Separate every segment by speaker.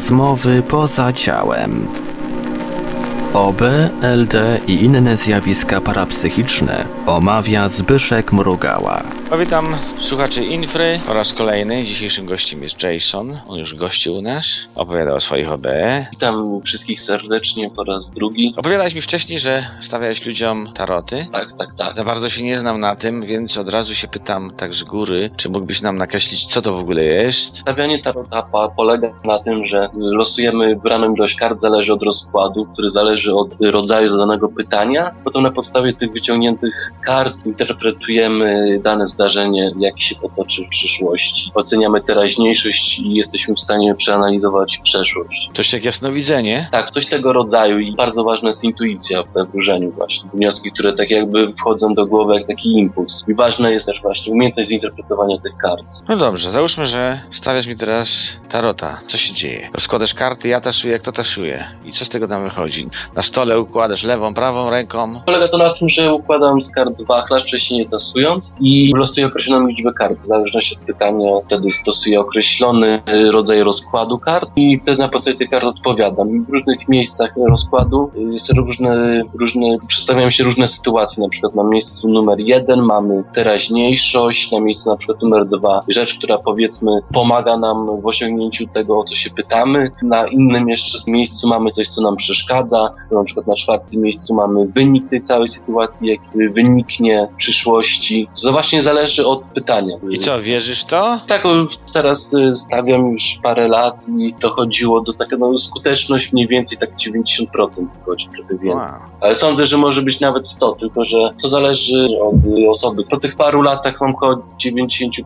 Speaker 1: Rozmowy poza ciałem. OB, LD i inne zjawiska parapsychiczne omawia Zbyszek Mrugała.
Speaker 2: Witam słuchaczy Infry po raz kolejny. Dzisiejszym gościem jest Jason. On już gościł u nas. Opowiadał o swoich OB.
Speaker 3: Witam wszystkich serdecznie po raz drugi.
Speaker 2: Opowiadałeś mi wcześniej, że stawiałeś ludziom taroty.
Speaker 3: Tak, tak, tak.
Speaker 2: Za bardzo się nie znam na tym, więc od razu się pytam tak z góry, czy mógłbyś nam nakreślić, co to w ogóle jest?
Speaker 3: Stawianie tarota polega na tym, że losujemy wybraną ilość kart, zależy od rozkładu, który zależy od rodzaju zadanego pytania. Potem na podstawie tych wyciągniętych kart interpretujemy dane zdarzenie, jak się potoczy w przyszłości. Oceniamy teraźniejszość i jesteśmy w stanie przeanalizować przeszłość.
Speaker 2: Coś jak jasnowidzenie?
Speaker 3: Tak, coś tego rodzaju i bardzo ważna jest intuicja we wróżeniu właśnie. Wnioski, które tak jakby wchodzą do głowy jak taki impuls. I ważna jest też właśnie umiejętność zinterpretowania tych kart.
Speaker 2: No dobrze, załóżmy, że stawiasz mi teraz tarota. Co się dzieje? Rozkładasz karty, ja taszuję, kto taszuje. I co z tego tam wychodzi? Na stole układasz lewą, prawą ręką.
Speaker 3: Polega to na tym, że układam z kart wachlarz, wcześniej nie tasując i losuję określoną liczbę kart. W zależności od pytania wtedy stosuję określony rodzaj rozkładu kart i wtedy na podstawie tych kart odpowiadam. W różnych miejscach rozkładu jest różne, różne, przedstawiają się różne sytuacje. Na przykład na miejscu numer jeden mamy teraźniejszość, na miejscu na przykład numer dwa rzecz, która powiedzmy pomaga nam w osiągnięciu tego, o co się pytamy. Na innym jeszcze miejscu mamy coś, co nam przeszkadza. Na przykład na czwartym miejscu mamy wynik tej całej sytuacji, jaki wyniknie w przyszłości. To właśnie zależy od pytania.
Speaker 2: I co, wierzysz to?
Speaker 3: Tak, teraz y, stawiam już parę lat i dochodziło do takiego no, skuteczność mniej więcej tak 90% wychodzi, trochę więcej.
Speaker 2: Wow.
Speaker 3: Ale sądzę, że może być nawet 100, tylko że to zależy od y, osoby. Po tych paru latach mam około 90%.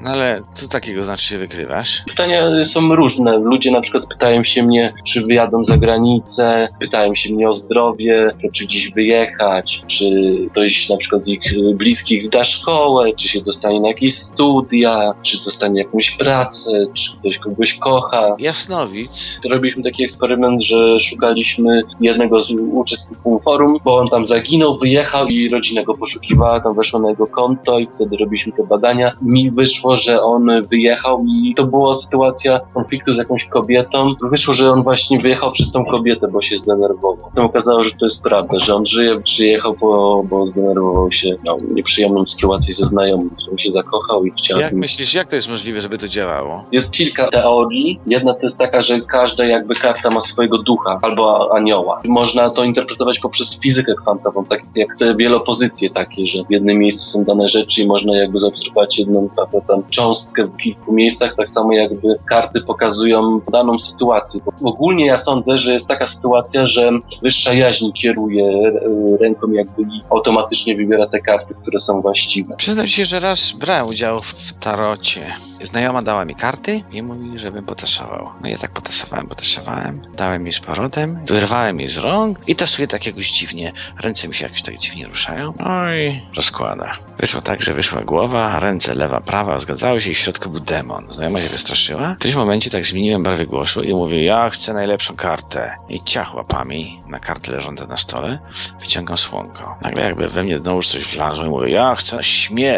Speaker 2: No ale co takiego znaczy się wykrywasz?
Speaker 3: Pytania są różne. Ludzie na przykład pytają się mnie, czy wyjadą za granicę, pytają się mnie o zdrowie, czy gdzieś wyjechać, czy ktoś na przykład z ich bliskich zda szkołę, czy się dostanie na jakieś studia, czy dostanie jakąś pracę, czy ktoś kogoś kocha.
Speaker 2: Jasnowic.
Speaker 3: Robiliśmy taki eksperyment, że szukaliśmy jednego z uczestników forum, bo on tam zaginął, wyjechał i rodzina go poszukiwała, tam weszła na jego konto i wtedy robiliśmy te badania. Mi wyszło, że on wyjechał i to była sytuacja konfliktu z jakąś kobietą. Wyszło, że on właśnie wyjechał przez tą kobietę, bo się zdenerwował. Potem okazało, że to jest prawda, że on żyje, przyjechał, bo, bo zdenerwował się miał nieprzyjemną sytuację ze znajomym, którym się zakochał i chciał
Speaker 2: Jak myślisz, jak to jest możliwe, żeby to działało?
Speaker 3: jest kilka teorii. Jedna to jest taka, że każda jakby karta ma swojego ducha albo anioła. Można to interpretować poprzez fizykę kwantową, tak jak te wielopozycje takie, że w jednym miejscu są dane rzeczy i można jakby zaobserwować jedną prawda, tam cząstkę w kilku miejscach, tak samo jakby karty pokazują daną sytuację. Bo ogólnie ja sądzę, że jest taka sytuacja, że wyższa jaźń kieruje e, ręką jakby i automatycznie wybiera te karty, które są właściwe.
Speaker 2: Się, że raz brałem udział w, tarocie. Znajoma dała mi karty i mówi, żebym potaszował. No ja tak potasowałem, potasowałem, dałem jej z powrotem, wyrwałem jej z rąk i tasuję tak jakoś dziwnie. Ręce mi się jakoś tak dziwnie ruszają. No i rozkłada. Wyszło tak, że wyszła głowa, ręce lewa, prawa zgadzały się i w środku był demon. Znajoma się wystraszyła. W którymś momencie tak zmieniłem barwę głosu i mówię, ja chcę najlepszą kartę. I ciach łapami na kartę leżące na stole, wyciągam słonko. Nagle jakby we mnie znowu coś wlazło i mówię, ja chcę śmierć.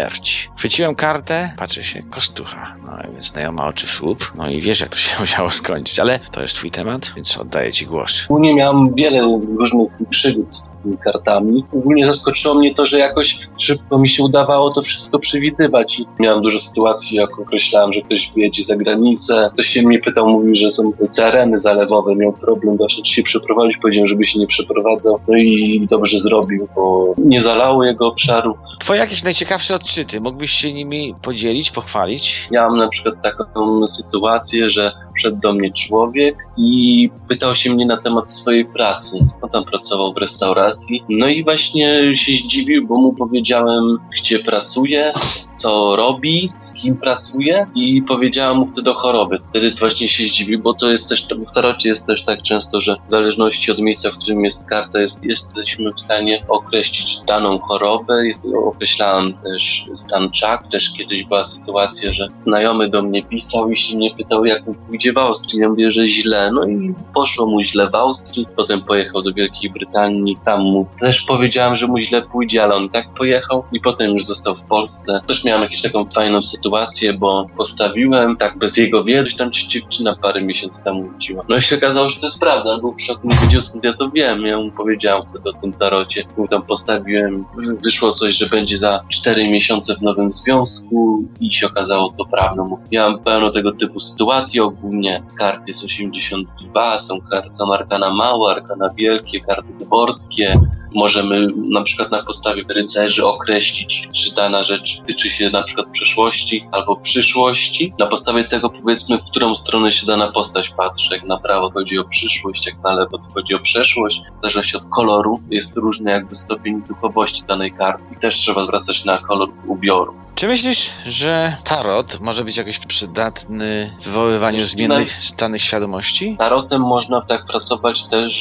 Speaker 2: Chwyciłem kartę, patrzę się, kostucha. No więc znajoma oczy w słup. No i wiesz, jak to się musiało skończyć. Ale to jest twój temat, więc oddaję ci głos.
Speaker 3: Ogólnie miałem wiele różnych przygód z tymi kartami. Ogólnie zaskoczyło mnie to, że jakoś szybko mi się udawało to wszystko przewidywać. I miałem dużo sytuacji, jak określałem, że ktoś wyjedzie za granicę. Ktoś się mnie pytał, mówił, że są tereny zalewowe, miał problem właśnie, czy się przeprowadzić. Powiedziałem, żeby się nie przeprowadzał. No i dobrze zrobił, bo nie zalało jego obszaru.
Speaker 2: Twoje jakieś najciekawsze odczyty, mógłbyś się nimi podzielić, pochwalić?
Speaker 3: Ja mam na przykład taką sytuację, że wszedł do mnie człowiek i pytał się mnie na temat swojej pracy. Tam pracował w restauracji. No i właśnie się zdziwił, bo mu powiedziałem, gdzie pracuje, co robi, z kim pracuje i powiedziałem mu wtedy o chorobie. Wtedy właśnie się zdziwił, bo to jest też, w tarocie jest też tak często, że w zależności od miejsca, w którym jest karta, jest, jesteśmy w stanie określić daną chorobę. Jest, określałem też stan czak. Też kiedyś była sytuacja, że znajomy do mnie pisał i się mnie pytał, jak, gdzie będzie w Austrii. Ja mówię, że źle. No i poszło mu źle w Austrii. Potem pojechał do Wielkiej Brytanii. Tam mu też powiedziałem, że mu źle pójdzie, ale on tak pojechał. I potem już został w Polsce. Też miałem jakąś taką fajną sytuację, bo postawiłem tak bez jego wiedzy. Tam dziewczyna parę miesięcy temu wróciła. No i się okazało, że to jest prawda. Był w szoku, skąd ja to wiem. Ja mu powiedziałem wtedy o tym tarocie. Mu tam postawiłem. Wyszło coś, że będzie za cztery miesiące w nowym związku i się okazało to prawdą. Miałem pełno tego typu sytuacji. Ogólnie karty jest 82, są karty, są arkana małe, arkana wielkie, karty wyborskie. Możemy na przykład na podstawie rycerzy określić, czy dana rzecz tyczy się na przykład przeszłości albo przyszłości. Na podstawie tego powiedzmy, w którą stronę się dana postać patrzy. Jak na prawo chodzi o przyszłość, jak na lewo to chodzi o przeszłość. W zależności od koloru jest różny jakby stopień duchowości danej karty. I też trzeba zwracać na kolor ubioru.
Speaker 2: Czy myślisz, że tarot może być jakoś przydatny w wywoływaniu
Speaker 3: Jeśli
Speaker 2: zmiennych stanych świadomości?
Speaker 3: Tarotem można tak pracować też,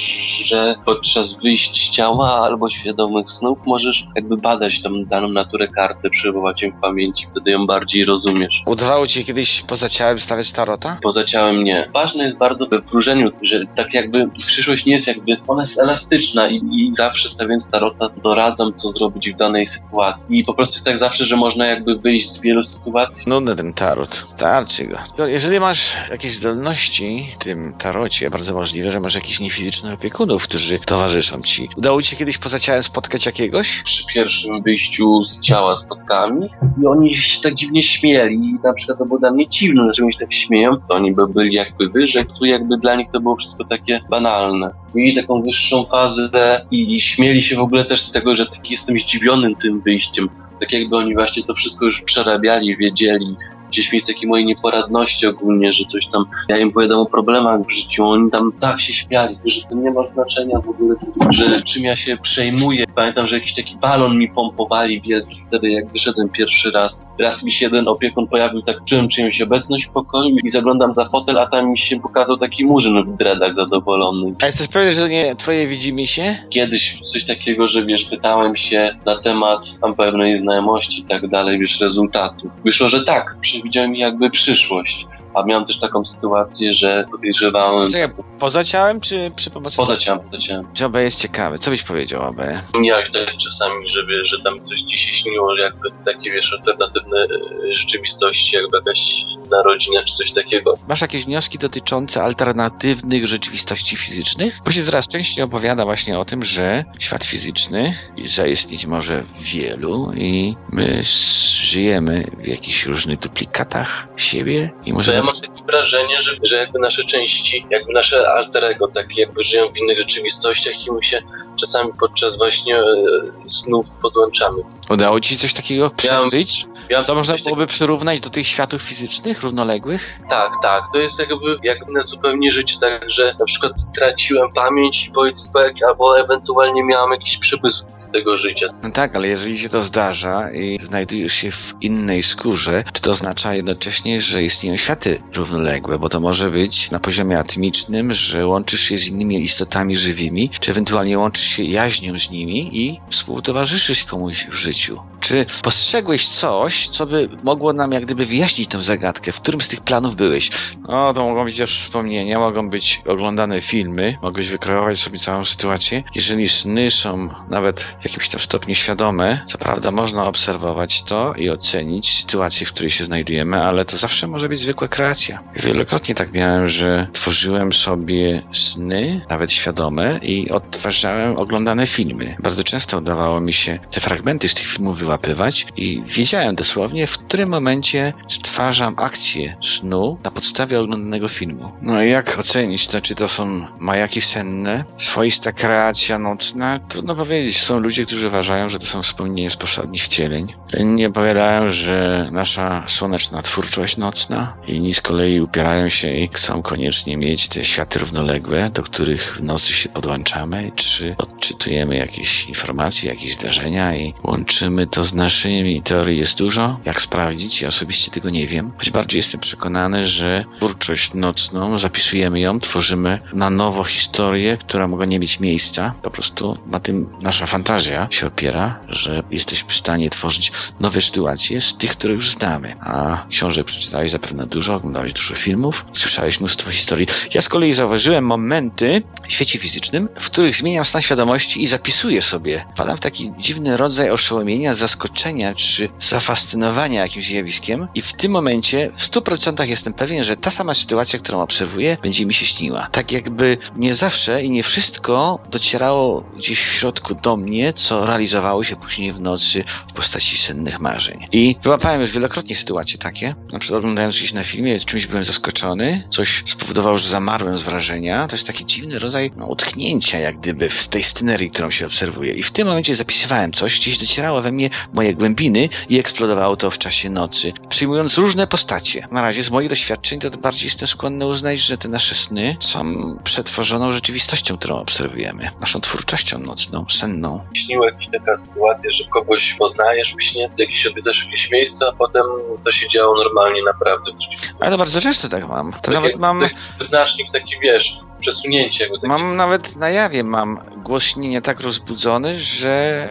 Speaker 3: że podczas wyjść z ciała albo świadomych snów możesz jakby badać tą daną naturę karty, przywołać ją w pamięci, wtedy ją bardziej rozumiesz.
Speaker 2: Udawało ci kiedyś poza ciałem stawiać tarota?
Speaker 3: Poza ciałem nie. Ważne jest bardzo we wróżeniu, że tak jakby przyszłość nie jest jakby, ona jest elastyczna i, i zawsze stawiając tarota doradzam, co zrobić w danej sytuacji. I po prostu jest tak zawsze, że można jakby wyjść z wielu sytuacji.
Speaker 2: Nudny ten tarot. Starczy go. Jeżeli masz jakieś zdolności w tym tarocie, bardzo możliwe, że masz jakichś niefizycznych opiekunów, którzy towarzyszą ci. Udało ci się kiedyś poza ciałem spotkać jakiegoś?
Speaker 3: Przy pierwszym wyjściu z ciała spotkałem ich i oni się tak dziwnie śmieli. I na przykład to było dla mnie dziwne, że oni się tak śmieją. To oni by byli jakby wyżej, tu jakby dla nich to było wszystko takie banalne. Mieli taką wyższą fazę i śmieli się w ogóle też z tego, że taki jestem zdziwiony tym wyjściem. Tak jakby oni właśnie to wszystko już przerabiali, wiedzieli. Gdzieś miejsce takiej mojej nieporadności ogólnie, że coś tam, ja im opowiadam o problemach w życiu, oni tam tak się śmiali, że to nie ma znaczenia w ogóle, że czym ja się przejmuję. Pamiętam, że jakiś taki balon mi pompowali wielki wtedy, jak wyszedłem pierwszy raz. Raz mi się jeden opiekun pojawił, tak czułem czyjąś obecność w pokoju i zaglądam za fotel, a tam mi się pokazał taki murzyn w dreadach zadowolony.
Speaker 2: A jesteś pewien, że to nie twoje widzimy się?
Speaker 3: Kiedyś coś takiego, że wiesz, pytałem się na temat tam pewnej znajomości i tak dalej, wiesz, rezultatu. Wyszło, że tak, przewidziałem mi jakby przyszłość. A miałem też taką sytuację, że podejrzewałem
Speaker 2: Czekaj, poza ciałem czy przy pomocy?
Speaker 3: poza ciałem, poza ciałem.
Speaker 2: Że OB jest ciekawy. Co byś powiedział OB?
Speaker 3: Jak tak czasami, że wiesz, że tam coś ci się śniło, że jakby takie wiesz, alternatywne e, rzeczywistości, jakby jakaś inna rodzina czy coś takiego.
Speaker 2: Masz jakieś wnioski dotyczące alternatywnych rzeczywistości fizycznych? Bo się coraz częściej opowiada właśnie o tym, że świat fizyczny zaistnieć może w wielu i my żyjemy w jakichś różnych duplikatach siebie i
Speaker 3: Że
Speaker 2: może
Speaker 3: ja mam takie wrażenie, że, że jakby nasze części, jakby nasze alter ego, takie jakby żyją w innych rzeczywistościach i my się czasami podczas właśnie e, snów podłączamy.
Speaker 2: udało ci się coś takiego przeżyć?
Speaker 3: Ja
Speaker 2: To można
Speaker 3: coś tak-
Speaker 2: byłoby przyrównać do tych światów fizycznych, równoległych?
Speaker 3: Tak, tak. To jest jakby jak na zupełnie życie, tak, że na przykład traciłem pamięć i powiedzmy, albo ewentualnie miałem jakiś przemysł z tego życia.
Speaker 2: No tak, ale jeżeli się to zdarza i znajdujesz się w innej skórze, czy to oznacza jednocześnie, że istnieją światy równoległe, bo to może być na poziomie atmicznym, że łączysz się z innymi istotami żywymi, czy ewentualnie łączysz się jaźnią z nimi i współtowarzyszysz komuś w życiu. Czy postrzegłeś coś, co by mogło nam jak gdyby wyjaśnić tę zagadkę? W którym z tych planów byłeś? No, to mogą być też wspomnienia, mogą być oglądane filmy, mogłeś wykreować sobie całą sytuację. Jeżeli sny są nawet w jakimś tam stopniu świadome, co prawda można obserwować to i ocenić sytuację, w której się znajdujemy, ale to zawsze może być zwykła kreacja. Wielokrotnie tak miałem, że tworzyłem sobie sny, nawet świadome, i odtwarzałem oglądane filmy. Bardzo często udawało mi się te fragmenty z tych filmów wyłapywać i wiedziałem dosłownie, w którym momencie stwarzam akcję snu na podstawie oglądanego filmu. No i jak ocenić to, czy to są majaki senne, swoista kreacja nocna? Trudno powiedzieć. Są ludzie, którzy uważają, że to są wspomnienia z poprzednich wcieleń. Inni opowiadają, że nasza słoneczna twórczość nocna. Inni z kolei upierają się i chcą koniecznie mieć te światy równoległe, do których w nocy się podłączamy, czy odczytujemy jakieś informacje, jakieś zdarzenia i łączymy to znaczeniami teorii jest dużo. Jak sprawdzić? Ja osobiście tego nie wiem. Choć bardziej jestem przekonany, że twórczość nocną, zapisujemy ją, tworzymy na nowo historię, która mogła nie mieć miejsca. Po prostu na tym nasza fantazja się opiera, że jesteśmy w stanie tworzyć nowe sytuacje z tych, które już znamy. A książek przeczytałeś zapewne dużo, oglądałeś dużo filmów, słyszałeś mnóstwo historii. Ja z kolei zauważyłem momenty w świecie fizycznym, w których zmieniam stan świadomości i zapisuję sobie. Wpadam w taki dziwny rodzaj oszołomienia, zaskoczenia czy zafascynowania jakimś zjawiskiem i w tym momencie w 100% jestem pewien, że ta sama sytuacja, którą obserwuję, będzie mi się śniła. Tak jakby nie zawsze i nie wszystko docierało gdzieś w środku do mnie, co realizowało się później w nocy w postaci sennych marzeń. I wyłapałem już wielokrotnie sytuacje takie. Na przykład oglądając gdzieś na filmie, czymś byłem zaskoczony, coś spowodowało, że zamarłem z wrażenia. To jest taki dziwny rodzaj no, utknięcia, jak gdyby w tej scenerii, którą się obserwuje. I w tym momencie zapisywałem coś, gdzieś docierało we mnie moje głębiny i eksplodowało to w czasie nocy, przyjmując różne postacie. Na razie z moich doświadczeń to bardziej jestem skłonny uznać, że te nasze sny są przetworzoną rzeczywistością, którą obserwujemy. Naszą twórczością nocną, senną.
Speaker 3: Śniła jakaś taka sytuacja, że kogoś poznajesz w śnie, jakieś odwiedzasz jakieś miejsce, a potem to się działo normalnie naprawdę.
Speaker 2: Ale to bardzo często tak mam. To
Speaker 3: Tak
Speaker 2: nawet
Speaker 3: jak-
Speaker 2: mam...
Speaker 3: tak Znacznik taki, wiesz, przesunięcie.
Speaker 2: Mam nawet na jawie mam głos śnienia tak rozbudzony, że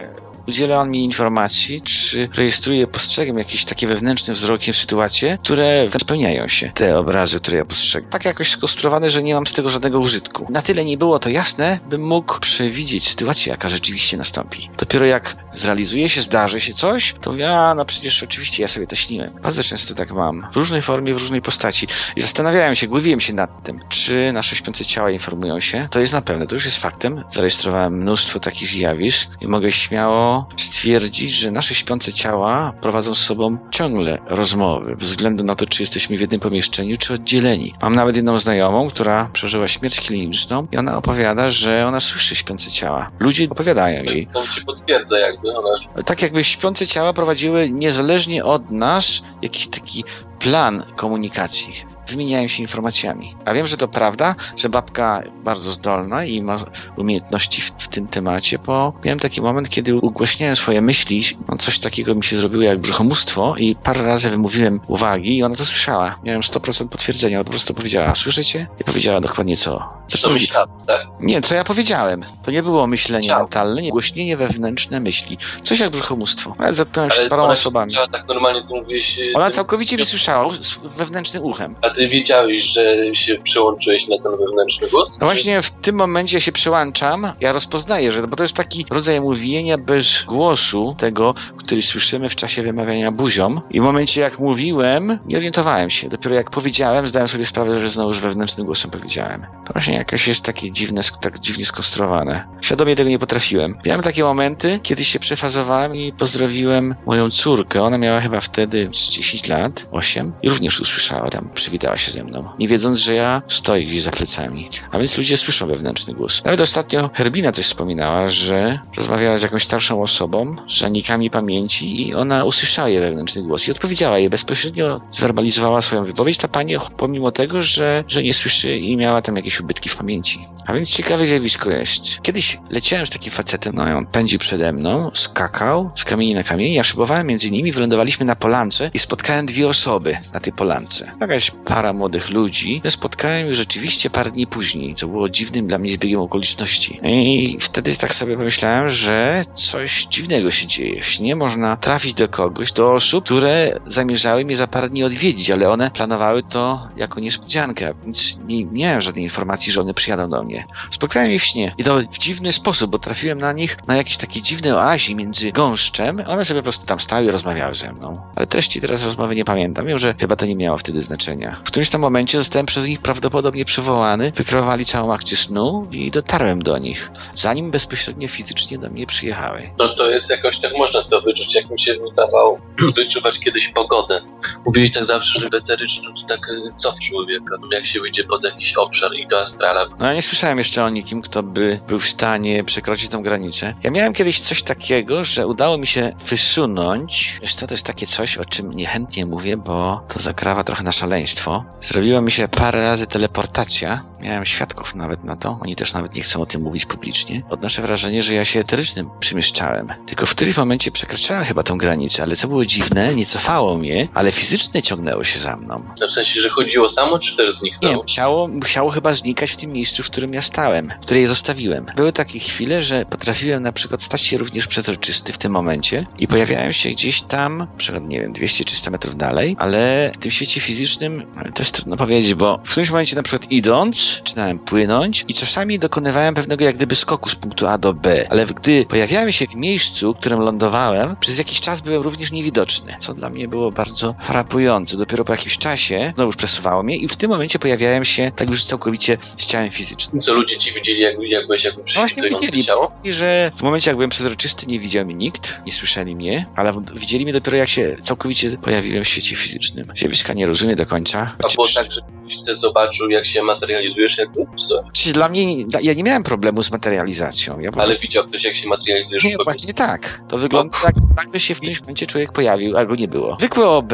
Speaker 2: udziela on mi informacji, czy rejestruje, postrzegam jakieś takie wewnętrzne wzrokiem sytuacje, które spełniają się, te obrazy, które ja postrzegam. Tak jakoś skonstruowane, że nie mam z tego żadnego użytku. Na tyle nie było to jasne, bym mógł przewidzieć sytuację, jaka rzeczywiście nastąpi. Dopiero jak zrealizuje się, zdarzy się coś, to ja, no przecież oczywiście ja sobie to śniłem. Bardzo często tak mam. W różnej formie, w różnej postaci. I zastanawiałem się, głowiłem się nad tym, czy nasze śpiące ciała informują się. To jest na pewno, to już jest faktem. Zarejestrowałem mnóstwo takich zjawisk i mogę śmiało stwierdzić, że nasze śpiące ciała prowadzą z sobą ciągle rozmowy, bez względu na to, czy jesteśmy w jednym pomieszczeniu, czy oddzieleni. Mam nawet jedną znajomą, która przeżyła śmierć kliniczną i ona opowiada, że ona słyszy śpiące ciała. Ludzie opowiadają jej.
Speaker 3: To ci potwierdza jakby, ona
Speaker 2: Tak jakby śpiące ciała prowadziły niezależnie od nas jakiś taki plan komunikacji. Wymieniają się informacjami. A wiem, że to prawda, że babka bardzo zdolna i ma umiejętności w, w tym temacie, bo miałem taki moment, kiedy ugłaśniałem swoje myśli, no coś takiego mi się zrobiło jak brzuchomóstwo i parę razy wymówiłem uwagi i ona to słyszała. Miałem 100% potwierdzenia, ona po prostu powiedziała, słyszycie? I powiedziała dokładnie co. Zresztą
Speaker 3: myślała, tak?
Speaker 2: nie, co ja powiedziałem. To nie było myślenie mentalne, nie głośnienie wewnętrzne myśli. Coś jak brzuchomóstwo. Ale zetknąłem się z paroma osobami.
Speaker 3: słyszała tak normalnie, to mówiłeś...
Speaker 2: Ona całkowicie mnie słyszała wewnętrznym uchem.
Speaker 3: A ty wiedziałeś, że się przełączyłeś na ten wewnętrzny głos?
Speaker 2: No właśnie w tym momencie się przełączam, ja rozpoznaję, że bo to jest taki rodzaj mówienia bez głosu tego, który słyszymy w czasie wymawiania buzią. I w momencie jak mówiłem, nie orientowałem się. Dopiero jak powiedziałem, zdałem sobie sprawę, że znowu już wewnętrznym głosem powiedziałem. To właśnie jakoś jest takie dziwne, tak dziwnie skonstruowane. Świadomie tego nie potrafiłem. Miałem takie momenty, kiedy się przefazowałem i pozdrowiłem moją córkę. Ona miała chyba wtedy z 10 lat, 8 i również usłyszała tam, przywitała się ze mną. Nie wiedząc, że ja stoję gdzieś za plecami. A więc ludzie słyszą wewnętrzny głos. Nawet ostatnio Herbina coś wspominała, że rozmawiała z jakąś starszą osobą, z zanikami pamięci i ona usłyszała jej wewnętrzny głos i odpowiedziała jej bezpośrednio, zwerbalizowała swoją wypowiedź ta pani, pomimo tego, że, że nie słyszy i miała tam jakieś ubytki w pamięci. A więc ciekawe zjawisko jest. Kiedyś leciałem z takim facetem, no on pędził przede mną, skakał z kamieni na kamień, ja szybowałem między nimi, wylądowaliśmy na polance i spotkałem dwie osoby na tej polance. Jakaś para młodych ludzi. Spotkałem ich rzeczywiście parę dni później, co było dziwnym dla mnie zbiegiem okoliczności. I wtedy tak sobie pomyślałem, że coś dziwnego się dzieje. W śnie można trafić do kogoś, do osób, które zamierzały mnie za parę dni odwiedzić, ale one planowały to jako niespodziankę, więc nie miałem żadnej informacji, że one przyjadą do mnie. Spotkałem je w śnie i to w dziwny sposób, bo trafiłem na nich na jakieś takie dziwne oazie między gąszczem. One sobie po prostu tam stały i rozmawiały ze mną. Ale treści teraz rozmowy nie pamiętam. Wiem, że chyba to nie miało wtedy znaczenia. W którymś tam momencie zostałem przez nich prawdopodobnie przywołany, wykreowali całą akcję snu i dotarłem do nich, zanim bezpośrednio fizycznie do mnie przyjechały.
Speaker 3: No to jest jakoś tak, można to wyczuć, jak mi się wydawało, wyczuwać kiedyś pogodę. Mówiłeś tak zawsze, że eteryczny to tak y, co w człowieka, no jak się wyjdzie poza jakiś obszar i do astrala.
Speaker 2: No ja nie słyszałem jeszcze o nikim, kto by był w stanie przekroczyć tą granicę. Ja miałem kiedyś coś takiego, że udało mi się wysunąć. Wiesz co, to jest takie coś, o czym niechętnie mówię, bo to zakrawa trochę na szaleństwo. Zrobiła mi się parę razy teleportacja. Miałem świadków nawet na to. Oni też nawet nie chcą o tym mówić publicznie. Odnoszę wrażenie, że ja się eterycznym przemieszczałem. Tylko w którymś momencie przekraczałem chyba tą granicę, ale co było dziwne, nie cofało mnie, ale fizycznie ciągnęło się za mną.
Speaker 3: No w sensie, że chodziło samo, czy też
Speaker 2: Nie,
Speaker 3: zniknęło?
Speaker 2: musiało, musiało chyba znikać w tym miejscu, w którym ja stałem, w której je zostawiłem. Były takie chwile, że potrafiłem na przykład stać się również przezroczysty w tym momencie i pojawiałem się gdzieś tam, na przykład, nie wiem, 200-300 metrów dalej, ale w tym świecie fizycznym to jest trudno powiedzieć, bo w którymś momencie na przykład idąc, zaczynałem płynąć i czasami dokonywałem pewnego jak gdyby skoku z punktu A do B, ale gdy pojawiałem się w miejscu, w którym lądowałem, przez jakiś czas byłem również niewidoczny, co dla mnie było bardzo frapujące. Dopiero po jakimś czasie znowu przesuwało mnie i w tym momencie pojawiałem się tak już całkowicie z ciałem fizycznym.
Speaker 3: Co ludzie ci widzieli, jak, jak byłeś jakby prześwitujące
Speaker 2: widzieli,
Speaker 3: ciało?
Speaker 2: I że w momencie, jak byłem przezroczysty, nie widział mnie nikt, nie słyszeli mnie, ale widzieli mnie dopiero jak się całkowicie pojawiłem w świecie fizycznym. Zjawiska nie rozumiem do końca.
Speaker 3: A było tak, że też zobaczył, jak się materializujesz? Czy to?
Speaker 2: Czy dla mnie, ja nie miałem problemu z materializacją. Ja
Speaker 3: Ale widział ktoś, jak się materializujesz?
Speaker 2: Nie, właśnie tak. To wygląda tak, jakby się w którymś momencie człowiek pojawił, a go nie było. Zwykłe OB,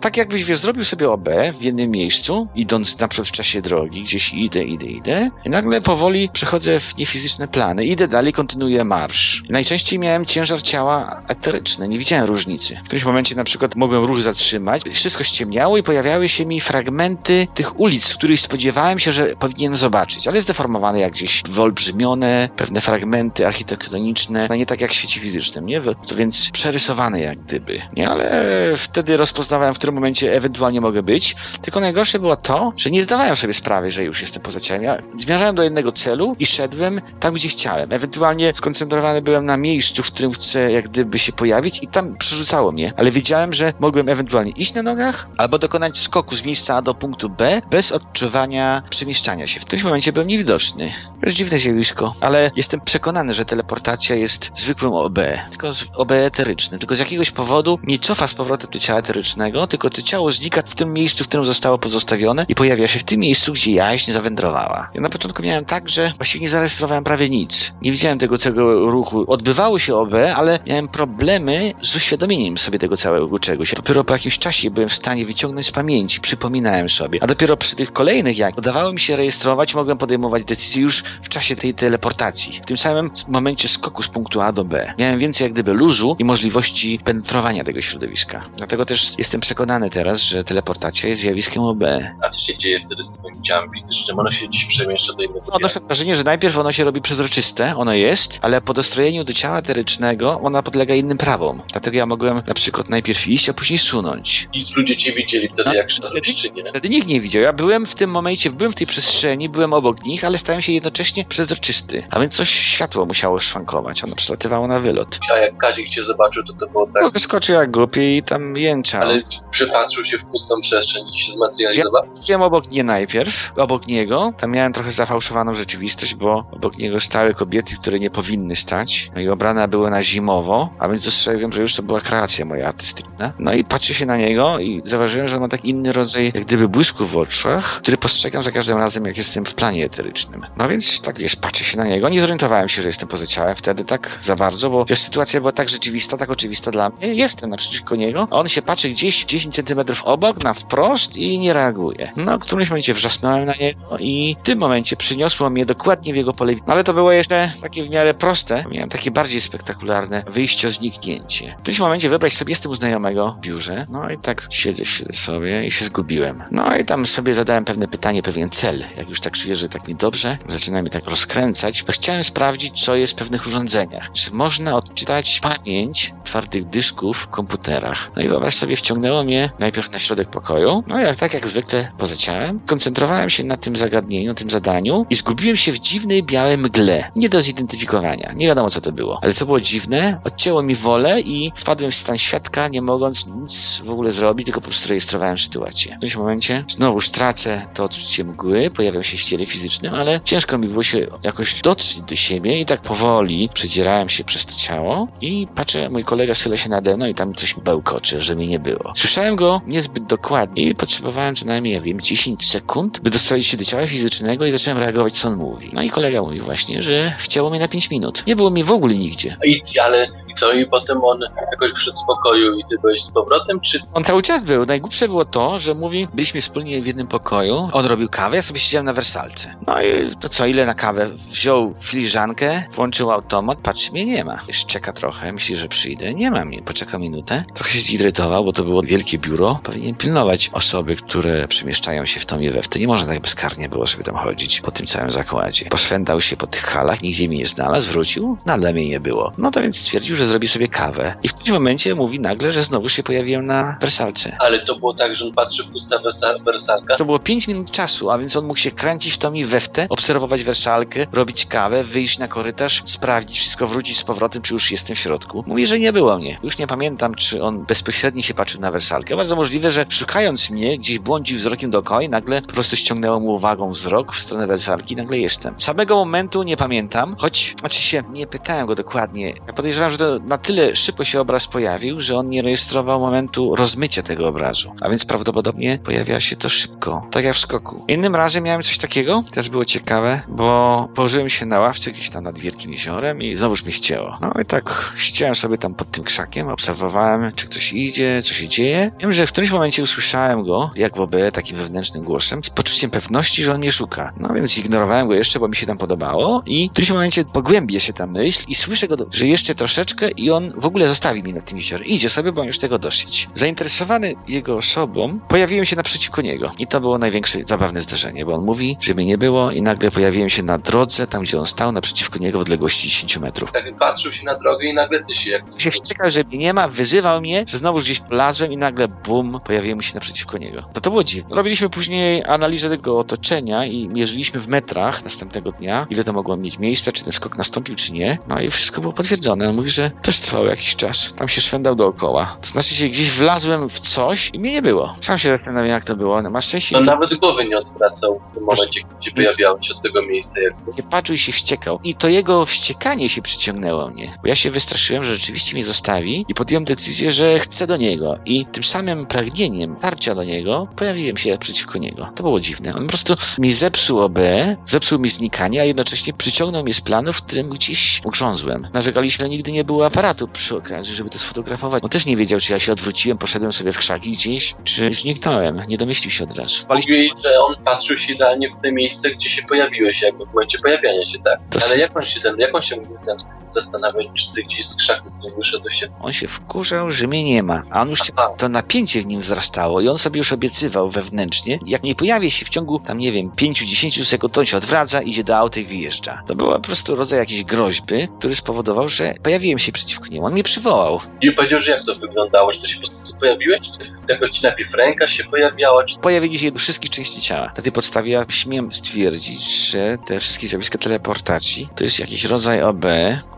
Speaker 2: tak jakbyś wiesz, zrobił sobie OB w jednym miejscu, idąc na przykład w czasie drogi, gdzieś idę, idę, idę i nagle powoli przechodzę w niefizyczne plany. Idę dalej, kontynuuję marsz. Najczęściej miałem ciężar ciała eteryczny, nie widziałem różnicy. W którymś momencie na przykład mogłem ruch zatrzymać, wszystko ściemniało i pojawiały się mi fragmenty tych ulic, których spodziewałem się, że powinienem zobaczyć, ale zdeformowane jak gdzieś wyolbrzymione, pewne fragmenty architektoniczne, no nie tak jak w świecie fizycznym, nie? To więc przerysowane jak gdyby, nie? Ale wtedy rozpoznawałem, w którym momencie ewentualnie mogę być, tylko najgorsze było to, że nie zdawałem sobie sprawy, że już jestem poza ciałem. Ja zmierzałem do jednego celu i szedłem tam, gdzie chciałem. Ewentualnie skoncentrowany byłem na miejscu, w którym chcę jak gdyby się pojawić i tam przerzucało mnie, ale wiedziałem, że mogłem ewentualnie iść na nogach albo dokonać skoku z miejsca A do punktu B bez odczuwania przemieszczania się. W tym momencie byłem niewidoczny. To jest dziwne zjawisko, ale jestem przekonany, że teleportacja jest zwykłym OB, tylko z OB eterycznym. Tylko z jakiegoś powodu nie cofa z powrotem do ciała eterycznego, tylko to ciało znika w tym miejscu, w którym zostało pozostawione i pojawia się w tym miejscu, gdzie jaźń zawędrowała. Ja na początku miałem tak, że właściwie nie zarejestrowałem prawie nic. Nie widziałem tego całego ruchu. Odbywało się OB, ale miałem problemy z uświadomieniem sobie tego całego czegoś. Dopiero po jakimś czasie byłem w stanie wyciągnąć z pamięci, przypominałem sobie. A dopiero przy tych kolejnych, jak udawało mi się rejestrować, mogłem podejmować decyzje już w czasie tej teleportacji. W tym samym momencie skoku z punktu A do B. Miałem więcej jak gdyby luzu i możliwości penetrowania tego środowiska. Dlatego też jestem przekonany teraz, że teleportacja jest zjawiskiem OB.
Speaker 3: A to się dzieje wtedy z twoim ciałem fizycznym, ono się dziś przemieszcza do innego ciała.
Speaker 2: Odnoszę wrażenie, że najpierw ono się robi przezroczyste, ono jest, ale po dostrojeniu do ciała eterycznego ona podlega innym prawom. Dlatego ja mogłem na przykład najpierw iść, a później sunąć.
Speaker 3: I ludzie cię widzieli wtedy,
Speaker 2: No,
Speaker 3: jak szedłeś, czy nie?
Speaker 2: Wtedy nikt nie widział. Ja byłem w tym momencie, byłem w tej przestrzeni, byłem obok nich, ale stałem się jednocześnie przezroczysty. A więc coś światło musiało szwankować. Ono przelatywało na wylot.
Speaker 3: A jak Kazik cię zobaczył, to to było tak,
Speaker 2: No, wyskoczył jak głupi i tam jęczał.
Speaker 3: ale przypatrzył się w pustą przestrzeń i się zmaterializował?
Speaker 2: Byłem obok nie najpierw, obok niego. Tam miałem trochę zafałszowaną rzeczywistość, bo obok niego stały kobiety, które nie powinny stać. No i ubrane były na zimowo, a więc dostrzegłem, że już to była kreacja moja artystyczna. No i patrzę się na niego i zauważyłem, że on ma tak inny rodzaj, jak gdyby błysku w oczach, który postrzegam za każdym razem, jak jestem w planie eterycznym. No więc tak wiesz, patrzę się na niego. Nie zorientowałem się, że jestem poza ciałem wtedy tak za bardzo, bo wiesz, sytuacja była tak rzeczywista, tak oczywista dla mnie. Jestem naprzeciwko niego, on się patrzy gdzieś 10 centymetrów obok, na wprost i nie reaguje. No, w którymś momencie wrzasnąłem na niego i w tym momencie przyniosło mnie dokładnie w jego pole widzenia. Ale to było jeszcze takie w miarę proste. Miałem takie bardziej spektakularne wyjście, zniknięcie. W którymś momencie wybrać sobie jestem u znajomego w biurze, no i tak siedzę, siedzę sobie i się zgubiłem. No i tam sobie zadałem pewne pytanie, pewien cel. Jak już tak czuję, że tak mi dobrze, zaczyna mi tak rozkręcać, bo chciałem sprawdzić, co jest w pewnych urządzeniach. Czy można odczytać pamięć twardych dysków w komputerach? No i wyobraź sobie, wciągnęło mnie najpierw na środek pokoju, no i tak jak zwykle poza ciałem, koncentrowałem się na tym zagadnieniu, tym zadaniu i zgubiłem się w dziwnej białej mgle. Nie do zidentyfikowania. Nie wiadomo, co to było. Ale co było dziwne, odcięło mi wolę i wpadłem w stan świadka, nie mogąc nic w ogóle zrobić, tylko po prostu rejestrowałem sytuację. W którymś momencie znowu znowuż tracę to odczucie mgły, pojawiam się w ciele fizycznym, ale ciężko mi było się jakoś dotrzeć do siebie i tak powoli przedzierałem się przez to ciało i patrzę, mój kolega syla się nade mną i tam coś bełkocze, że mnie nie było. Słyszałem go niezbyt dokładnie i potrzebowałem co najmniej, ja wiem, 10 sekund, by dostroić się do ciała fizycznego i zacząłem reagować, co on mówi. No i kolega mówił właśnie, że wcięło mnie na 5 minut. Nie było mnie w ogóle nigdzie.
Speaker 3: I, ale co? I potem on jakoś wszedł z pokoju i ty byłeś z powrotem, czy
Speaker 2: On cały czas był. Najgłupsze było to, że mówi, byliśmy wspólnie w jednym pokoju, on robił kawę, ja sobie siedziałem na wersalce. No i to co, ile na kawę? Wziął filiżankę, włączył automat, patrzy, mnie nie ma. Jeszcze czeka trochę, myśli, że przyjdę. Nie ma mnie, poczeka minutę. Trochę się zirytował, bo to było wielkie biuro. Powinien pilnować osoby, które przemieszczają się w tą i we w. Nie można tak bezkarnie było sobie tam chodzić po tym całym zakładzie. Poszwędał się po tych halach, nigdzie mnie nie znalazł, wrócił, nadal mnie nie było. No to więc stwierdził, że zrobi sobie kawę. I w tym momencie mówi nagle, że znowu się pojawiłem na wersalce.
Speaker 3: ale to było tak, że on patrzy pusta wersa- wersalka?
Speaker 2: To było 5 minut czasu, a więc on mógł się kręcić w tą i we w te, obserwować wersalkę, robić kawę, wyjść na korytarz, sprawdzić wszystko, wrócić z powrotem, czy już jestem w środku. Mówi, że nie było mnie. Już nie pamiętam, czy on bezpośrednio się patrzył na wersalkę. Bardzo możliwe, że szukając mnie, gdzieś błądził wzrokiem dookoła i nagle po prostu ściągnęło mu uwagą wzrok w stronę wersalki nagle jestem. Samego momentu nie pamiętam, choć oczywiście nie pytałem go dokładnie. Ja podejrzewam, że to na tyle szybko się obraz pojawił, że on nie rejestrował momentu rozmycia tego obrazu. A więc prawdopodobnie pojawia się to szybko, tak jak w skoku. Innym razem miałem coś takiego, też było ciekawe, bo położyłem się na ławce gdzieś tam nad wielkim jeziorem i znowuż mnie ścięło. No i tak ściąłem sobie tam pod tym krzakiem, obserwowałem, czy ktoś idzie, co się dzieje. Wiem, że w którymś momencie usłyszałem go, jak w OB, takim wewnętrznym głosem, z poczuciem pewności, że on mnie szuka. No więc ignorowałem go jeszcze, bo mi się tam podobało i w którymś momencie pogłębia się ta myśl i słyszę go, że jeszcze troszeczkę i on w ogóle zostawi mnie nad tym jeziorem. Idzie sobie, bo on już tego dosyć. Zainteresowany jego osobą, pojawiłem się naprzeciwko niego. I to było największe zabawne zdarzenie, bo on mówi, że mnie nie było i nagle pojawiłem się na drodze, tam gdzie on stał, naprzeciwko niego w odległości 10 metrów.
Speaker 3: Tak patrzył się na drogę i nagle ty się jak...
Speaker 2: się wściekał, że mnie nie ma, wyzywał mnie, że znowu gdzieś polazłem i nagle bum, pojawiłem się naprzeciwko niego. To to było dziwne. Robiliśmy później analizę tego otoczenia i mierzyliśmy w metrach następnego dnia, ile to mogło mieć miejsca, czy ten skok nastąpił, czy nie. No i wszystko było potwierdzone. On mówi, że też trwał jakiś czas. Tam się szwendał dookoła. To znaczy się gdzieś wlazłem w coś i mnie nie było. Sam się zastanawiam, jak to było. No, masz szczęście, że
Speaker 3: nawet głowy nie odwracał w tym momencie, gdzie pojawiało się od tego miejsca. Jak...
Speaker 2: się patrzył i się wściekał. I to jego wściekanie się przyciągnęło mnie. Bo ja się wystraszyłem, że rzeczywiście mnie zostawi i podjąłem decyzję, że chcę do niego. I tym samym pragnieniem tarcia do niego pojawiłem się przeciwko niego. To było dziwne. On po prostu mi zepsuł OB, zepsuł mi znikanie, a jednocześnie przyciągnął mnie z planu, w którym gdzieś ugrzązłem. Narzekaliśmy, że nigdy nie aparatu przy okazji, żeby to sfotografować. On też nie wiedział, czy ja się odwróciłem, poszedłem sobie w krzaki gdzieś, czy zniknąłem. Nie domyślił się od razu.
Speaker 3: Mówili, że on patrzył się idealnie w te miejsce, gdzie się pojawiłeś, jakby w momencie pojawiania się, tak.
Speaker 2: To
Speaker 3: Ale jak on się ten, jak on się mógł ten zastanawiać, czy ty gdzieś z krzaków nie wyszedłeś się?
Speaker 2: On się wkurzał, że mnie nie ma, a on już się,
Speaker 3: Aha.
Speaker 2: to napięcie w nim wzrastało i on sobie już obiecywał wewnętrznie, jak nie pojawi się w ciągu, tam nie wiem, 5-10 sekund, to on się odwraca, idzie do auta i wyjeżdża. To była po prostu rodzaj jakiejś groźby, który spowodował, że pojawiłem się przeciwko niemu. On mnie przywołał.
Speaker 3: I powiedział, że jak to wyglądało, czy to się po prostu pojawiłeś, czy jakoś ci najpierw ręka się pojawiała, czy
Speaker 2: Pojawili się wszystkie części ciała. Na tej podstawie ja śmiem stwierdzić, że te wszystkie zjawiska teleportacji to jest jakiś rodzaj OB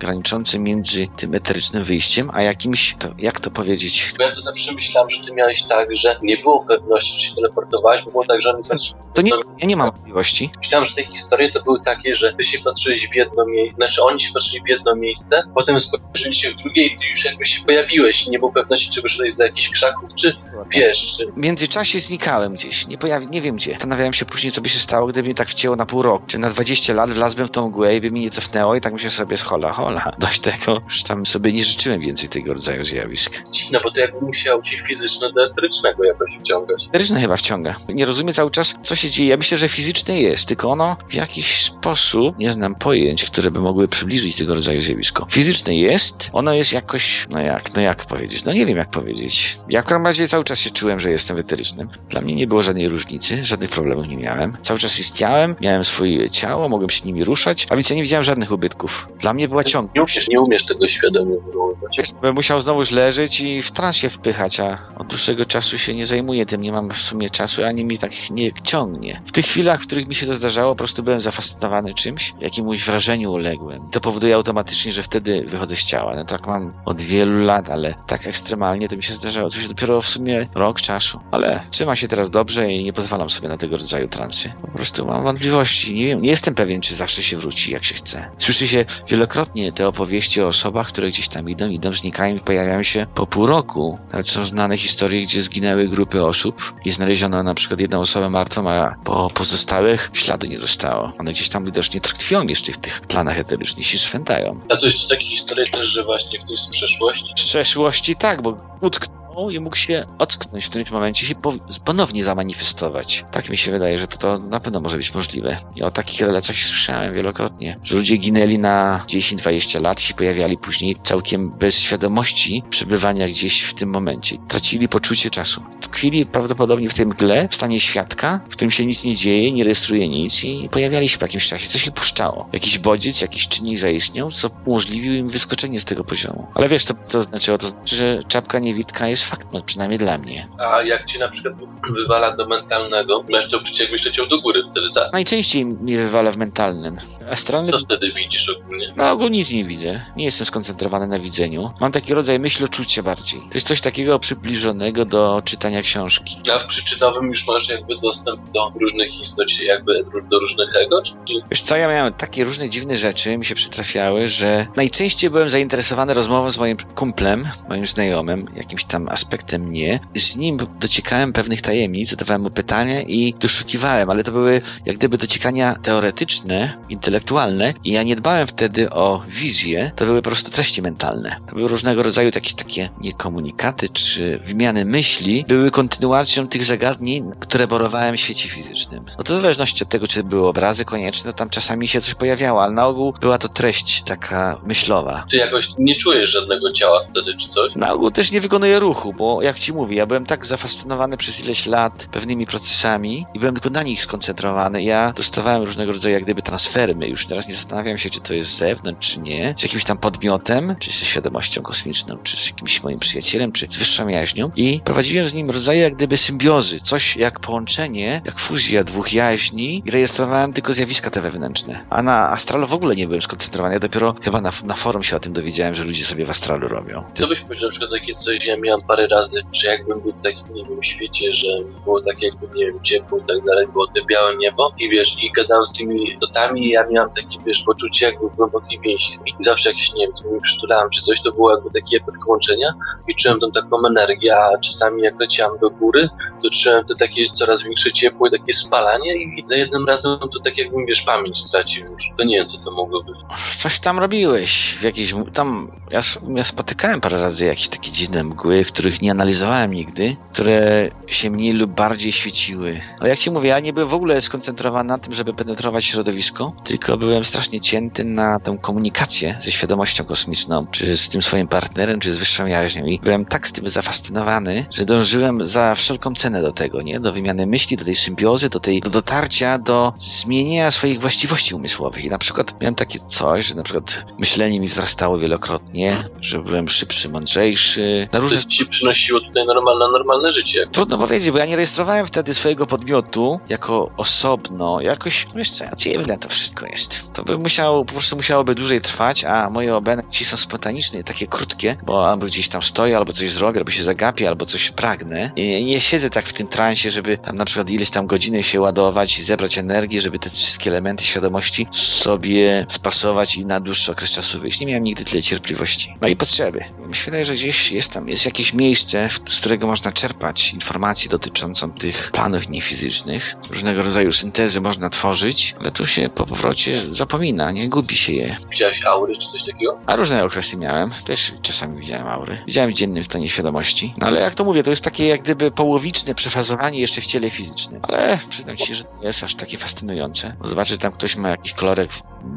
Speaker 2: graniczący między tym eterycznym wyjściem, a jakimś, to, jak to powiedzieć,
Speaker 3: Bo ja to zawsze myślałem, że ty miałeś tak, że nie było pewności, czy się teleportowałeś, bo było tak, że oni patrz...
Speaker 2: to nie, ja nie mam możliwości.
Speaker 3: Myślałem, że te historie to były takie, że ty się patrzyłeś w jedno miejsce, znaczy oni się patrzyli w jedno miejsce, potem spojrzeli się w drugie i ty już jakby się pojawiłeś. Nie było pewności, czy wyszedłeś za jakichś krzaków, czy wiesz, czy...
Speaker 2: W międzyczasie znikałem gdzieś, nie pojawi, nie wiem gdzie. Zastanawiałem się później, co by się stało, gdyby mnie tak wcięło na pół roku, czy na 20 lat wlazłbym w tą mgłę i by mnie nie cofnęło i tak myślę sobie, hola, hola. Dość tego, już tam sobie nie życzyłem więcej tego rodzaju zjawisk.
Speaker 3: Dziwne, bo to jakby musiał ci fizyczne do eterycznego jakoś wciągać.
Speaker 2: Eteryczne chyba wciąga. Nie rozumiem cały czas, co się dzieje. Ja myślę, że fizyczne jest, tylko ono w jakiś sposób, nie znam pojęć, które by mogły przybliżyć tego rodzaju zjawisko. Fizyczne jest, ono jest jakoś, no jak, no jak powiedzieć, no nie wiem jak powiedzieć. Ja w każdym razie cały czas się czułem, że jestem eterycznym. Dla mnie nie było żadnej różnicy, żadnych problemów nie miałem. Cały czas istniałem, miałem swoje ciało, mogłem się nimi ruszać, a więc ja nie widziałem żadnych ubytków. Dla mnie była ciąg.
Speaker 3: Nie umiesz, nie umiesz tego świadomie wywoływać.
Speaker 2: Bym musiał znowuż leżeć i w trans się wpychać, a od dłuższego czasu się nie zajmuję tym, nie mam w sumie czasu, ani mi tak nie ciągnie. W tych chwilach, w których mi się to zdarzało, po prostu byłem zafascynowany czymś, jakiemuś wrażeniu uległem. To powoduje automatycznie, że wtedy wychodzę z ciała. Ciała. No tak mam od wielu lat, ale tak ekstremalnie to mi się zdarzało. To dopiero w sumie rok czasu. Ale trzyma się teraz dobrze i nie pozwalam sobie na tego rodzaju transy. Po prostu mam wątpliwości. Nie, wiem, nie jestem pewien, czy zawsze się wróci, jak się chce. Słyszy się wielokrotnie te opowieści o osobach, które gdzieś tam idą, idą, znikają i pojawiają się po pół roku. Nawet są znane historie, gdzie zginęły grupy osób i znaleziono na przykład jedną osobę martwą, a po pozostałych śladu nie zostało. One gdzieś tam widocznie tkwią jeszcze w tych planach eterycznych, się swętają.
Speaker 3: A coś takie historie też, że właśnie ktoś z przeszłości?
Speaker 2: Z przeszłości tak, bo utknął i mógł się ocknąć w którymś momencie się po, ponownie zamanifestować. Tak mi się wydaje, że to, to na pewno może być możliwe. I o takich relacjach słyszałem wielokrotnie, że ludzie ginęli na 10-20 lat i się pojawiali później całkiem bez świadomości przebywania gdzieś w tym momencie. Tracili poczucie czasu. Tkwili prawdopodobnie w tej mgle, w stanie świadka, w którym się nic nie dzieje, nie rejestruje nic i pojawiali się po jakimś czasie. Coś ich puszczało. Jakiś bodziec, jakiś czynnik zaistniał, co umożliwił im wyskoczenie z tego poziomu. Ale wiesz, to, to znaczyło, to znaczy, że czapka niewidka jest fakt, no przynajmniej dla mnie.
Speaker 3: A jak ci na przykład wywala do mentalnego, masz to uczucie jakbyś leciał do góry, wtedy tak.
Speaker 2: Najczęściej mnie wywala w mentalnym. Astralny
Speaker 3: Co wtedy widzisz ogólnie?
Speaker 2: No, ogólnie nic nie widzę. Nie jestem skoncentrowany na widzeniu. Mam taki rodzaj myśloczucia bardziej. To jest coś takiego przybliżonego do czytania książki.
Speaker 3: A w przyczynowym już masz jakby dostęp do różnych istot, jakby do różnych ego, czy
Speaker 2: Wiesz co, ja miałem takie różne dziwne rzeczy, mi się przytrafiały, że najczęściej byłem zainteresowany rozmową z moim kumplem, moim znajomym, jakimś tam aspektem mnie. Z nim dociekałem pewnych tajemnic, zadawałem mu pytania i doszukiwałem, ale to były jak gdyby dociekania teoretyczne, intelektualne i ja nie dbałem wtedy o wizję, to były po prostu treści mentalne. To były różnego rodzaju jakieś takie nie komunikaty czy wymiany myśli, były kontynuacją tych zagadnień, które borowałem w świecie fizycznym. No to w zależności od tego, czy były obrazy konieczne, tam czasami się coś pojawiało, ale na ogół była to treść taka myślowa.
Speaker 3: czy jakoś nie czujesz żadnego ciała wtedy, czy coś?
Speaker 2: Na ogół też nie wykonuję ruchu, bo jak ci mówię, ja byłem tak zafascynowany przez ileś lat pewnymi procesami i byłem tylko na nich skoncentrowany. Ja dostawałem różnego rodzaju jak gdyby transfermy. Już teraz nie zastanawiam się, czy to jest z zewnątrz, czy nie. Z jakimś tam podmiotem, czy ze świadomością kosmiczną, czy z jakimś moim przyjacielem, czy z wyższą jaźnią. I prowadziłem z nim rodzaje jak gdyby symbiozy. Coś jak połączenie, jak fuzja dwóch jaźni i rejestrowałem tylko zjawiska te wewnętrzne. A na astralu w ogóle nie byłem skoncentrowany. Ja dopiero chyba na, na forum się o tym dowiedziałem, że ludzie sobie w astralu robią.
Speaker 3: Co byś powiedział na przykład takie coś, ja parę razy, że jakbym był w takim, nie wiem, świecie, że było tak jakby, nie wiem, ciepło i tak dalej, było te białe niebo i wiesz, i gadałem z tymi istotami i ja miałem takie, wiesz, poczucie jakby głębokiej więzi z nimi. Zawsze jakieś, nie wiem, przytulałem czy coś, to było jakby taki efekt łączenia i czułem tą taką energię, a czasami jak leciałem do góry, to czułem to takie coraz większe ciepło i takie spalanie i za jednym razem to tak jakbym, wiesz, pamięć stracił. To nie wiem, co to mogło być.
Speaker 2: Coś tam robiłeś, w jakiejś, tam, ja, ja spotykałem parę razy jakieś takie dziwne mgły, których nie analizowałem nigdy, które się mniej lub bardziej świeciły. Ale jak ci mówię, ja nie byłem w ogóle skoncentrowany na tym, żeby penetrować środowisko, tylko byłem strasznie cięty na tę komunikację ze świadomością kosmiczną, czy z tym swoim partnerem, czy z wyższą jaźnią i byłem tak z tym zafascynowany, że dążyłem za wszelką cenę do tego, nie? Do wymiany myśli, do tej symbiozy, do tej, do dotarcia, do zmienienia swoich właściwości umysłowych. I na przykład miałem takie coś, że na przykład myślenie mi wzrastało wielokrotnie, że byłem szybszy, mądrzejszy, na różne
Speaker 3: ci przynosiło tutaj normalne, normalne życie.
Speaker 2: Trudno powiedzieć, bo ja nie rejestrowałem wtedy swojego podmiotu jako osobno, jakoś, wiesz co, dziwne to wszystko jest. To by musiało, po prostu musiałoby dłużej trwać, a moje obenci są spontaniczne, takie krótkie, bo albo gdzieś tam stoję, albo coś zrobię, albo się zagapię, albo coś pragnę. I nie siedzę tak w tym transie, żeby tam na przykład ileś tam godziny się ładować i zebrać energię, żeby te wszystkie elementy świadomości sobie spasować i na dłuższy okres czasu wyjść. Nie miałem nigdy tyle cierpliwości. No i potrzeby. Wydaje, że gdzieś jest tam, jest jakieś miejsce, z którego można czerpać informacje dotyczącą tych planów niefizycznych. Różnego rodzaju syntezy można tworzyć, ale tu się po powrocie zapomina, nie gubi się je.
Speaker 3: Widziałeś aury czy coś takiego?
Speaker 2: A różne okresy miałem. Też czasami widziałem aury. Widziałem w dziennym stanie świadomości. No ale jak to mówię, to jest takie jak gdyby połowiczne przefazowanie jeszcze w ciele fizycznym. Ale przyznam ci się, że to nie jest aż takie fascynujące. Bo zobaczysz, że tam ktoś ma jakiś kolorek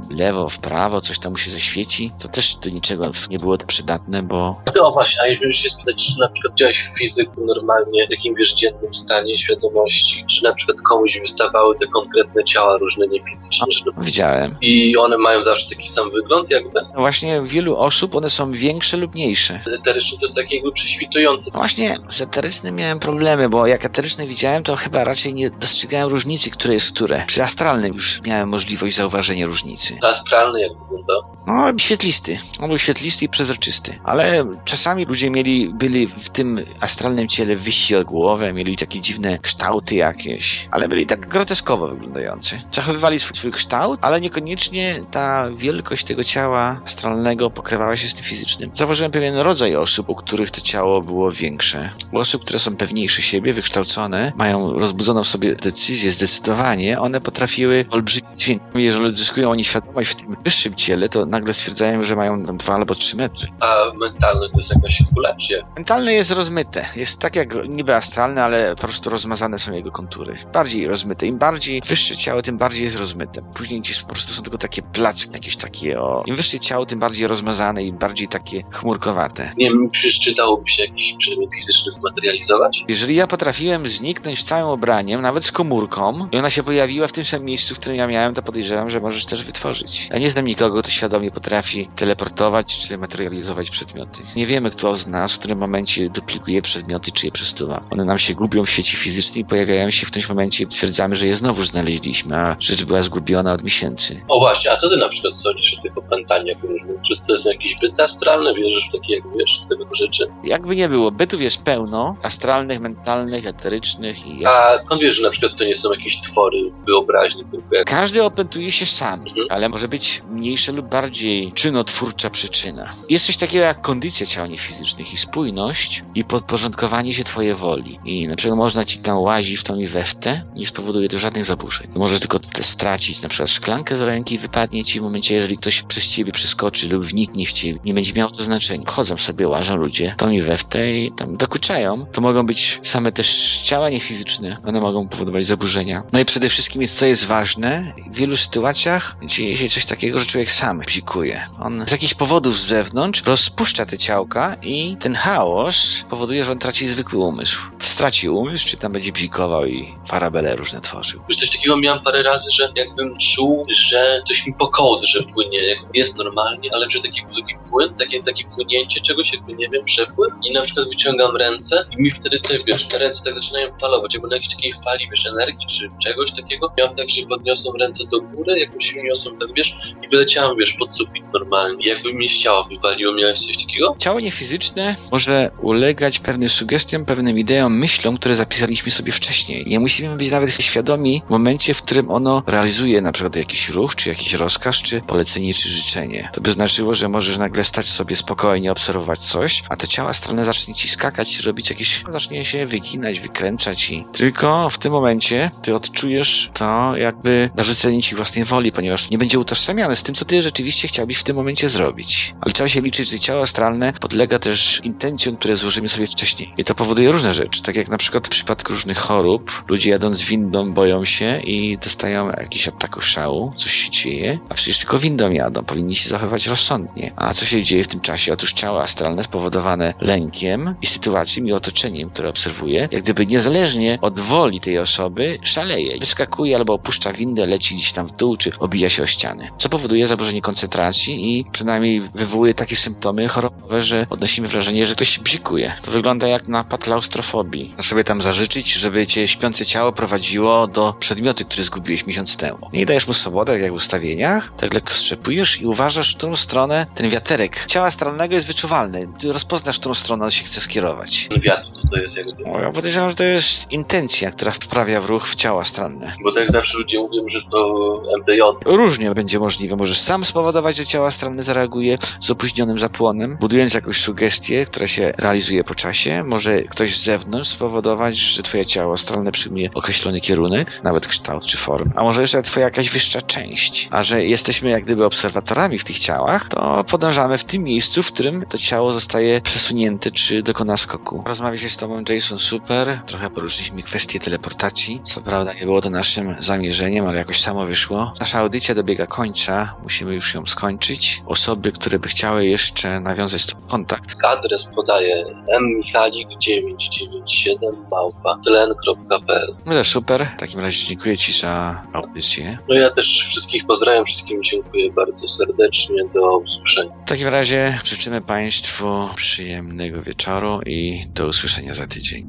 Speaker 2: lewo, w prawo, coś tam mu się zaświeci. To też do niczego nie było to przydatne, bo
Speaker 3: No właśnie, a jeżeli się spytać, czy na przykład działałeś w fizyku normalnie, w takim wiesz, dziennym stanie świadomości, czy na przykład komuś wystawały te konkretne ciała różne niefizyczne, że no-
Speaker 2: widziałem.
Speaker 3: i one mają zawsze taki sam wygląd jakby?
Speaker 2: No właśnie wielu osób one są większe lub mniejsze.
Speaker 3: Eteryczny to jest taki jakby prześwitujący.
Speaker 2: No właśnie z eterycznym miałem problemy, bo jak eteryczny widziałem, to chyba raczej nie dostrzegałem różnicy, które jest które. Przy astralnym już miałem możliwość zauważenia różnicy. Różnicy.
Speaker 3: Astralny jak wygląda?
Speaker 2: No, świetlisty. On był świetlisty i przezroczysty. Ale czasami ludzie mieli, byli w tym astralnym ciele wyści od głowy, mieli takie dziwne kształty jakieś, ale byli tak groteskowo wyglądający. Zachowywali swój, swój kształt, ale niekoniecznie ta wielkość tego ciała astralnego pokrywała się z tym fizycznym. Zauważyłem pewien rodzaj osób, u których to ciało było większe. U osób, które są pewniejsze siebie, wykształcone, mają rozbudzoną w sobie decyzję, zdecydowanie, one potrafiły olbrzymi dźwięk. Jeżeli odzyskują oni świadomość w tym wyższym ciele, to nagle stwierdzają, że mają tam dwa albo trzy metry.
Speaker 3: A mentalny to jest jakaś jak?
Speaker 2: Mentalne jest rozmyte. Jest tak jak niby astralne, ale po prostu rozmazane są jego kontury. Bardziej rozmyte. Im bardziej wyższe ciało, tym bardziej jest rozmyte. Później gdzieś po prostu są tylko takie placki jakieś takie o... Im wyższe ciało, tym bardziej rozmazane i bardziej takie chmurkowate.
Speaker 3: Nie wiem, czy czytałoby się jakiś przedmiot fizyczny zmaterializować?
Speaker 2: Jeżeli ja potrafiłem zniknąć całym ubraniem, nawet z komórką, i ona się pojawiła w tym samym miejscu, w którym ja miałem, to podejrzewam, że możesz też wytworzyć. Ja nie znam nikogo, kto świadomie potrafi teleportować czy materializować przedmioty. Nie wiemy, kto z nas w którym momencie duplikuje przedmioty, czy je przestuwa. One nam się gubią w sieci fizycznej i pojawiają się w którymś momencie i stwierdzamy, że je znowu znaleźliśmy, a rzecz była zgubiona od miesięcy.
Speaker 3: O właśnie, a co ty na przykład sądzisz o tych opętaniach różnych? Czy to jest jakiś byt astralny? Wierzysz w takie, jak wiesz, tego rzeczy?
Speaker 2: Jakby nie było, bytów jest pełno, astralnych, mentalnych, eterycznych i...
Speaker 3: A skąd wiesz, że na przykład to nie są jakieś twory wyobraźni, tylko jak...
Speaker 2: Każdy opętuje się sam,
Speaker 3: Mhm.
Speaker 2: ale może być mniejsza lub bardziej czynotwórcza przyczyna. Jest coś takiego jak kondycja ciał niefizycznych i spójność i podporządkowanie się twojej woli. I na przykład można ci tam łazić w tą i we w te, nie spowoduje to żadnych zaburzeń. Możesz tylko te stracić na przykład szklankę z ręki, wypadnie ci w momencie, jeżeli ktoś przez ciebie przeskoczy lub wniknie w ciebie. Nie będzie miało to znaczenia. Chodzą sobie, łażą ludzie, tą i we w te i tam dokuczają. To mogą być same też ciała niefizyczne. One mogą powodować zaburzenia. No i przede wszystkim jest, co jest ważne, w wielu sytuacjach dzieje się coś takiego, że człowiek sam bzikuje. On z jakichś powodów z zewnątrz rozpuszcza te ciałka i ten chaos powoduje, że on traci zwykły umysł. Straci umysł, czy tam będzie bzikował i farabele różne tworzył.
Speaker 3: Wiesz, coś takiego miałem parę razy, że jakbym czuł, że coś mi po kołdrze płynie, jakby jest normalnie, ale że taki, taki płyn, takie, takie płynięcie czegoś, jakby nie wiem, przepływ i na przykład wyciągam ręce i mi wtedy te, wiesz, te ręce tak zaczynają falować, jakby na jakiejś takiej fali, wiesz, energii czy czegoś takiego. Miałem tak, że podniosłem ręce do góry, jakoś wyniosłem tak, wiesz, i wyleciałem, wiesz, pod sufit normalnie. Jakby mnie z ciała wywaliło, miałeś coś takiego?
Speaker 2: Ciało niefizyczne może ulegać pewnym sugestiom, pewnym ideom, myślom, które zapisaliśmy sobie wcześniej. Nie musimy być nawet świadomi w momencie, w którym ono realizuje na przykład jakiś ruch, czy jakiś rozkaz, czy polecenie, czy życzenie. To by znaczyło, że możesz nagle stać sobie spokojnie, obserwować coś, a to ciało astralne zacznie ci skakać, robić jakieś, zacznie się wyginać, wykręcać i tylko w tym momencie ty odczujesz to jakby narzucenie ci własnej woli, ponieważ nie będzie utożsamiane z tym, co ty rzeczywiście chciałbyś w tym momencie zrobić. Ale trzeba się liczyć, że ciało astralne podlega też intencjom, które złożymy sobie wcześniej. I to powoduje różne rzeczy, tak jak na przykład w przypadku różnych chorób, ludzie jadąc windą boją się i dostają jakiś ataku szału, coś się dzieje, a przecież tylko windą jadą, powinni się zachować rozsądnie. A co się dzieje w tym czasie? Otóż ciało astralne spowodowane lękiem i sytuacją i otoczeniem, które obserwuje, jak gdyby niezależnie od woli tej osoby szaleje. Wyskakuje albo opuszcza windę, leci gdzieś tam w dół, czy obija się o ściany. Co powoduje zaburzenie koncentracji i przynajmniej wywołuje takie symptomy chorobowe, że odnosimy wrażenie, że ktoś się bzikuje. To wygląda jak napad klaustrofobii. Możesz sobie tam zażyczyć, żeby cię śpiące ciało prowadziło do przedmiotu, który zgubiłeś miesiąc temu. Nie dajesz mu swobodę, jak w ustawieniach, tak lekko strzepujesz i uważasz, w którą stronę ten wiaterek ciała astralnego jest wyczuwalny. Ty rozpoznasz, w którą stronę on się chce skierować.
Speaker 3: Ten wiatr, co to jest jakby?
Speaker 2: O, Ja podejrzewam, że to jest intencja, która wprawia w ruch w ciało astralne.
Speaker 3: Bo tak zawsze ludzie mówią, że to MDJ.
Speaker 2: Różnie będzie możliwe. Możesz sam spowodować, że ciało astralne zareaguje z opóźnionym zapłonem, budując jakąś sugestię, która się realizuje po czasie. Może ktoś z zewnątrz spowodować, że twoje ciało astralne przyjmie określony kierunek, nawet kształt czy formę. A może jeszcze twoja jakaś wyższa część. A że jesteśmy jak gdyby obserwatorami w tych ciałach, to podążamy w tym miejscu, w którym to ciało zostaje przesunięte czy dokona skoku. Rozmawia się z tobą Jason super. Trochę poruszyliśmy kwestię teleportacji. Co prawda nie było to naszym zamierzeniem, ale jakoś samo wyszło. Nasza audycja dobiega końca. Musimy już ją skończyć. Osoby, które by chciały jeszcze nawiązać z tobą kontakt,
Speaker 3: Adres podaje mmichalik997 małpa tlen.pl
Speaker 2: no to super. W takim razie dziękuję ci za audycję.
Speaker 3: No ja też wszystkich pozdrawiam, wszystkim dziękuję bardzo serdecznie, do usłyszenia.
Speaker 2: W takim razie życzymy Państwu przyjemnego wieczoru i do usłyszenia za tydzień.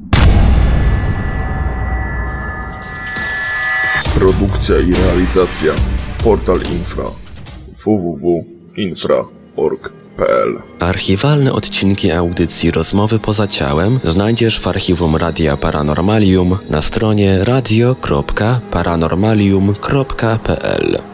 Speaker 4: Produkcja i realizacja Portal Infra www.infra.org.pl
Speaker 1: Archiwalne odcinki audycji Rozmowy poza ciałem znajdziesz w archiwum Radia Paranormalium na stronie radio.paranormalium.pl.